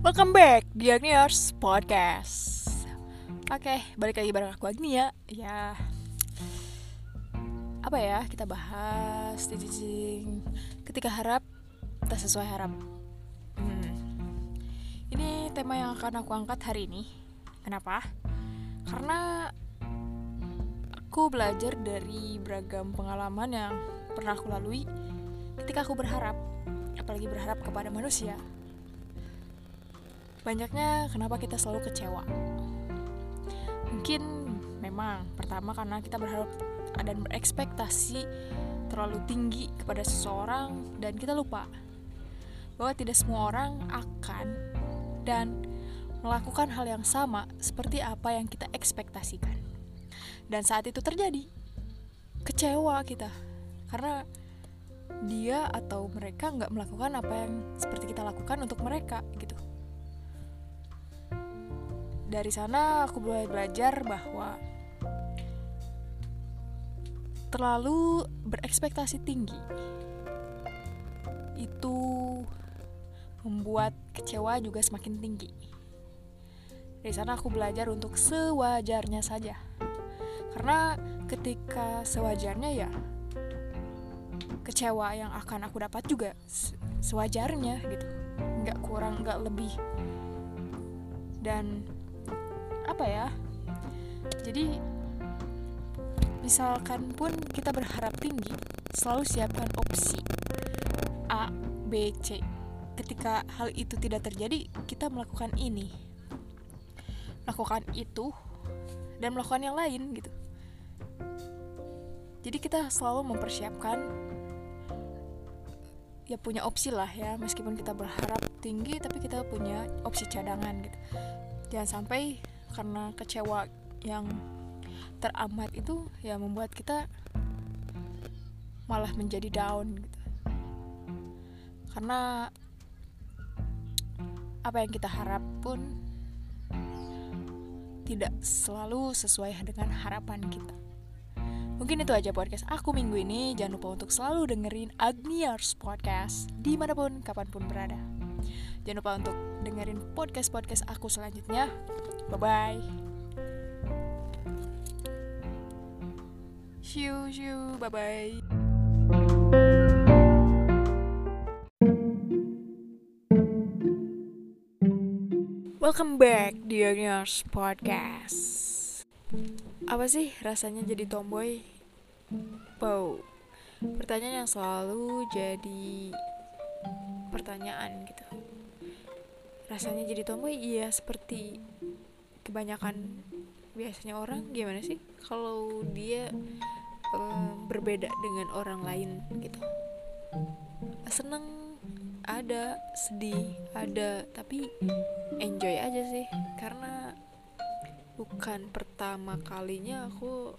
Welcome back di Agniars Podcast. Oke, balik lagi bareng aku Agnia. Ya. Apa ya, kita bahas cicing Ketika harap Tak sesuai harap. Hmm. Ini tema yang akan aku angkat hari ini. Kenapa? Karena Aku belajar dari beragam pengalaman yang pernah aku lalui Ketika aku berharap Apalagi berharap kepada manusia banyaknya kenapa kita selalu kecewa. Mungkin memang pertama karena kita berharap dan berekspektasi terlalu tinggi kepada seseorang dan kita lupa bahwa tidak semua orang akan dan melakukan hal yang sama seperti apa yang kita ekspektasikan. Dan saat itu terjadi kecewa kita karena dia atau mereka nggak melakukan apa yang seperti kita lakukan untuk mereka gitu dari sana aku mulai belajar bahwa terlalu berekspektasi tinggi itu membuat kecewa juga semakin tinggi. Dari sana aku belajar untuk sewajarnya saja. Karena ketika sewajarnya ya kecewa yang akan aku dapat juga sewajarnya gitu. Nggak kurang, nggak lebih. Dan apa ya? Jadi misalkan pun kita berharap tinggi selalu siapkan opsi A B C. Ketika hal itu tidak terjadi kita melakukan ini. Melakukan itu dan melakukan yang lain gitu. Jadi kita selalu mempersiapkan ya punya opsi lah ya. Meskipun kita berharap tinggi tapi kita punya opsi cadangan gitu. Jangan sampai karena kecewa yang teramat itu ya membuat kita malah menjadi down gitu karena apa yang kita harap pun tidak selalu sesuai dengan harapan kita Mungkin itu aja podcast aku minggu ini. Jangan lupa untuk selalu dengerin Agniars Podcast di mana pun, kapan pun berada. Jangan lupa untuk dengerin podcast-podcast aku selanjutnya. Bye-bye. Shoo, shoo, bye-bye. Welcome back di Agniars Podcast. Apa sih rasanya jadi tomboy? Wow, pertanyaan yang selalu jadi pertanyaan gitu. Rasanya jadi tomboy iya seperti kebanyakan biasanya orang gimana sih? Kalau dia um, berbeda dengan orang lain gitu. Seneng ada, sedih ada, tapi enjoy aja sih. Karena bukan pertama kalinya aku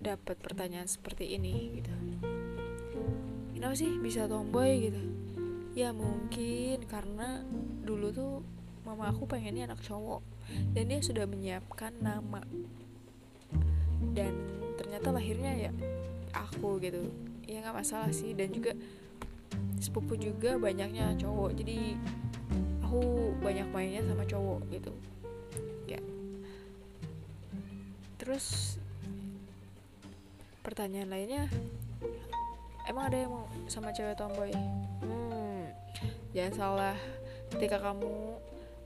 dapat pertanyaan seperti ini gitu. Kenapa sih bisa tomboy gitu? Ya mungkin karena dulu tuh mama aku pengennya anak cowok. Dan dia sudah menyiapkan nama. Dan ternyata lahirnya ya aku gitu. Ya nggak masalah sih. Dan juga sepupu juga banyaknya cowok. Jadi aku banyak mainnya sama cowok gitu. Ya. Terus pertanyaan lainnya emang ada yang mau sama cewek tomboy? Hmm jangan salah. Ketika kamu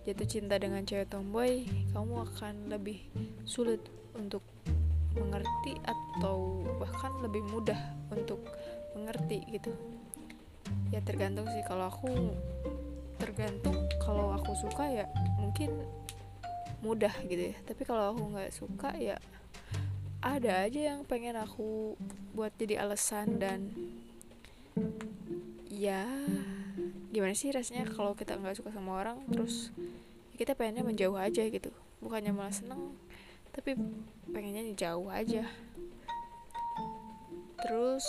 jatuh cinta dengan cewek tomboy kamu akan lebih sulit untuk mengerti atau bahkan lebih mudah untuk mengerti gitu. Ya tergantung sih. Kalau aku tergantung kalau aku suka ya mungkin mudah gitu ya. Tapi kalau aku nggak suka ya ada aja yang pengen aku buat jadi alasan dan ya gimana sih rasanya kalau kita nggak suka sama orang terus ya kita pengennya menjauh aja gitu. Bukannya malah seneng tapi pengennya jauh aja. Terus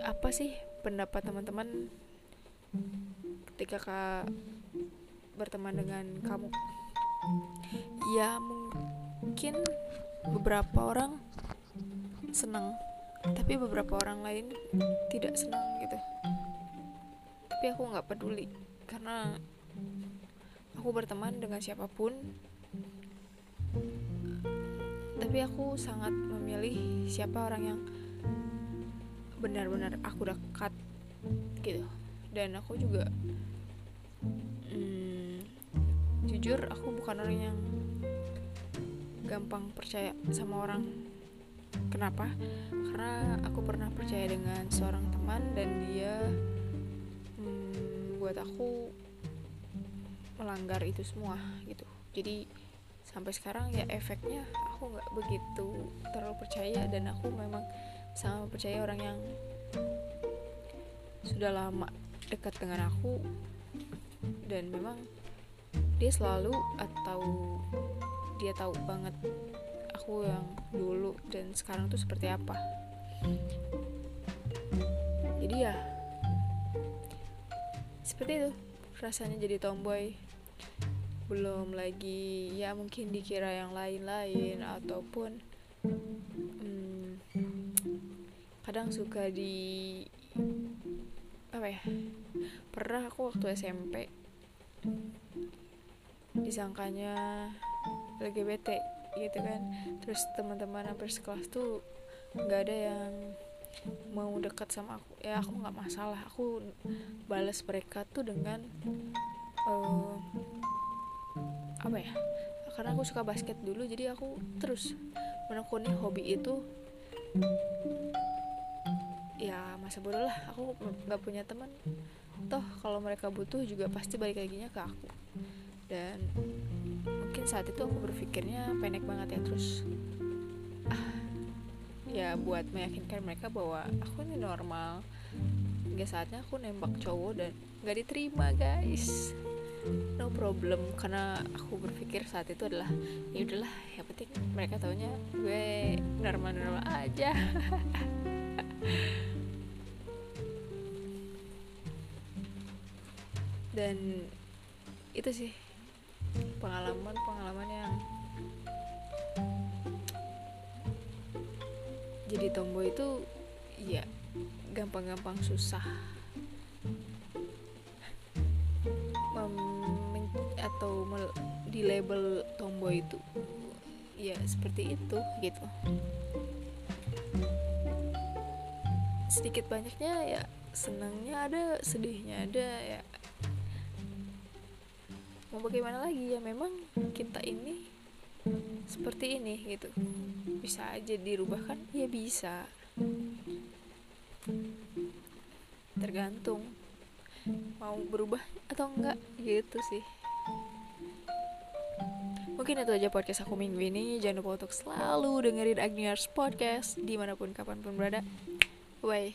apa sih pendapat teman-teman ketika kak berteman dengan kamu? Ya mungkin beberapa orang senang tapi beberapa orang lain tidak senang gitu. Tapi aku nggak peduli karena aku berteman dengan siapa pun. Tapi aku sangat memilih siapa orang yang benar-benar aku dekat gitu. Dan aku juga hmm, jujur aku bukan orang yang gampang percaya sama orang kenapa? Karena aku pernah percaya dengan seorang teman dan dia hmm, buat aku melanggar itu semua gitu. Jadi sampai sekarang ya efeknya aku nggak begitu terlalu percaya dan aku memang sangat percaya orang yang sudah lama dekat dengan aku dan memang dia selalu atau dia tahu banget aku yang dulu dan sekarang tuh seperti apa. Jadi ya seperti itu rasanya jadi tomboy. Belum lagi ya mungkin dikira yang lain-lain ataupun hmm, kadang suka di apa ya pernah aku waktu SMP disangkanya LGBT gitu kan. Terus teman-teman hampir sekelas tuh nggak ada yang mau dekat sama aku. Ya aku nggak masalah. Aku balas mereka tuh dengan uh, apa ya? Karena aku suka basket dulu jadi aku terus menekuni hobi itu. Ya masa bodoh lah. Aku nggak punya teman. Toh kalau mereka butuh juga pasti balik lagi ke aku. Dan mungkin saat itu aku berpikirnya pendek banget ya terus ah, ya buat meyakinkan mereka bahwa aku ini normal. Hingga saatnya aku nembak cowok dan nggak diterima guys. No problem karena aku berpikir saat itu adalah ya udahlah yang penting mereka taunya gue normal normal aja. Dan itu sih pengalaman pengalaman yang jadi tomboy itu ya gampang-gampang susah. Atau di label tomboy itu ya seperti itu gitu. Sedikit banyaknya ya senangnya ada sedihnya ada ya mau bagaimana lagi ya memang kita ini seperti ini gitu bisa aja dirubah kan ya bisa tergantung mau berubah atau enggak gitu sih Mungkin itu aja podcast aku minggu ini. Jangan lupa untuk selalu dengerin Agniars Podcast di mana pun kapan pun berada. Bye.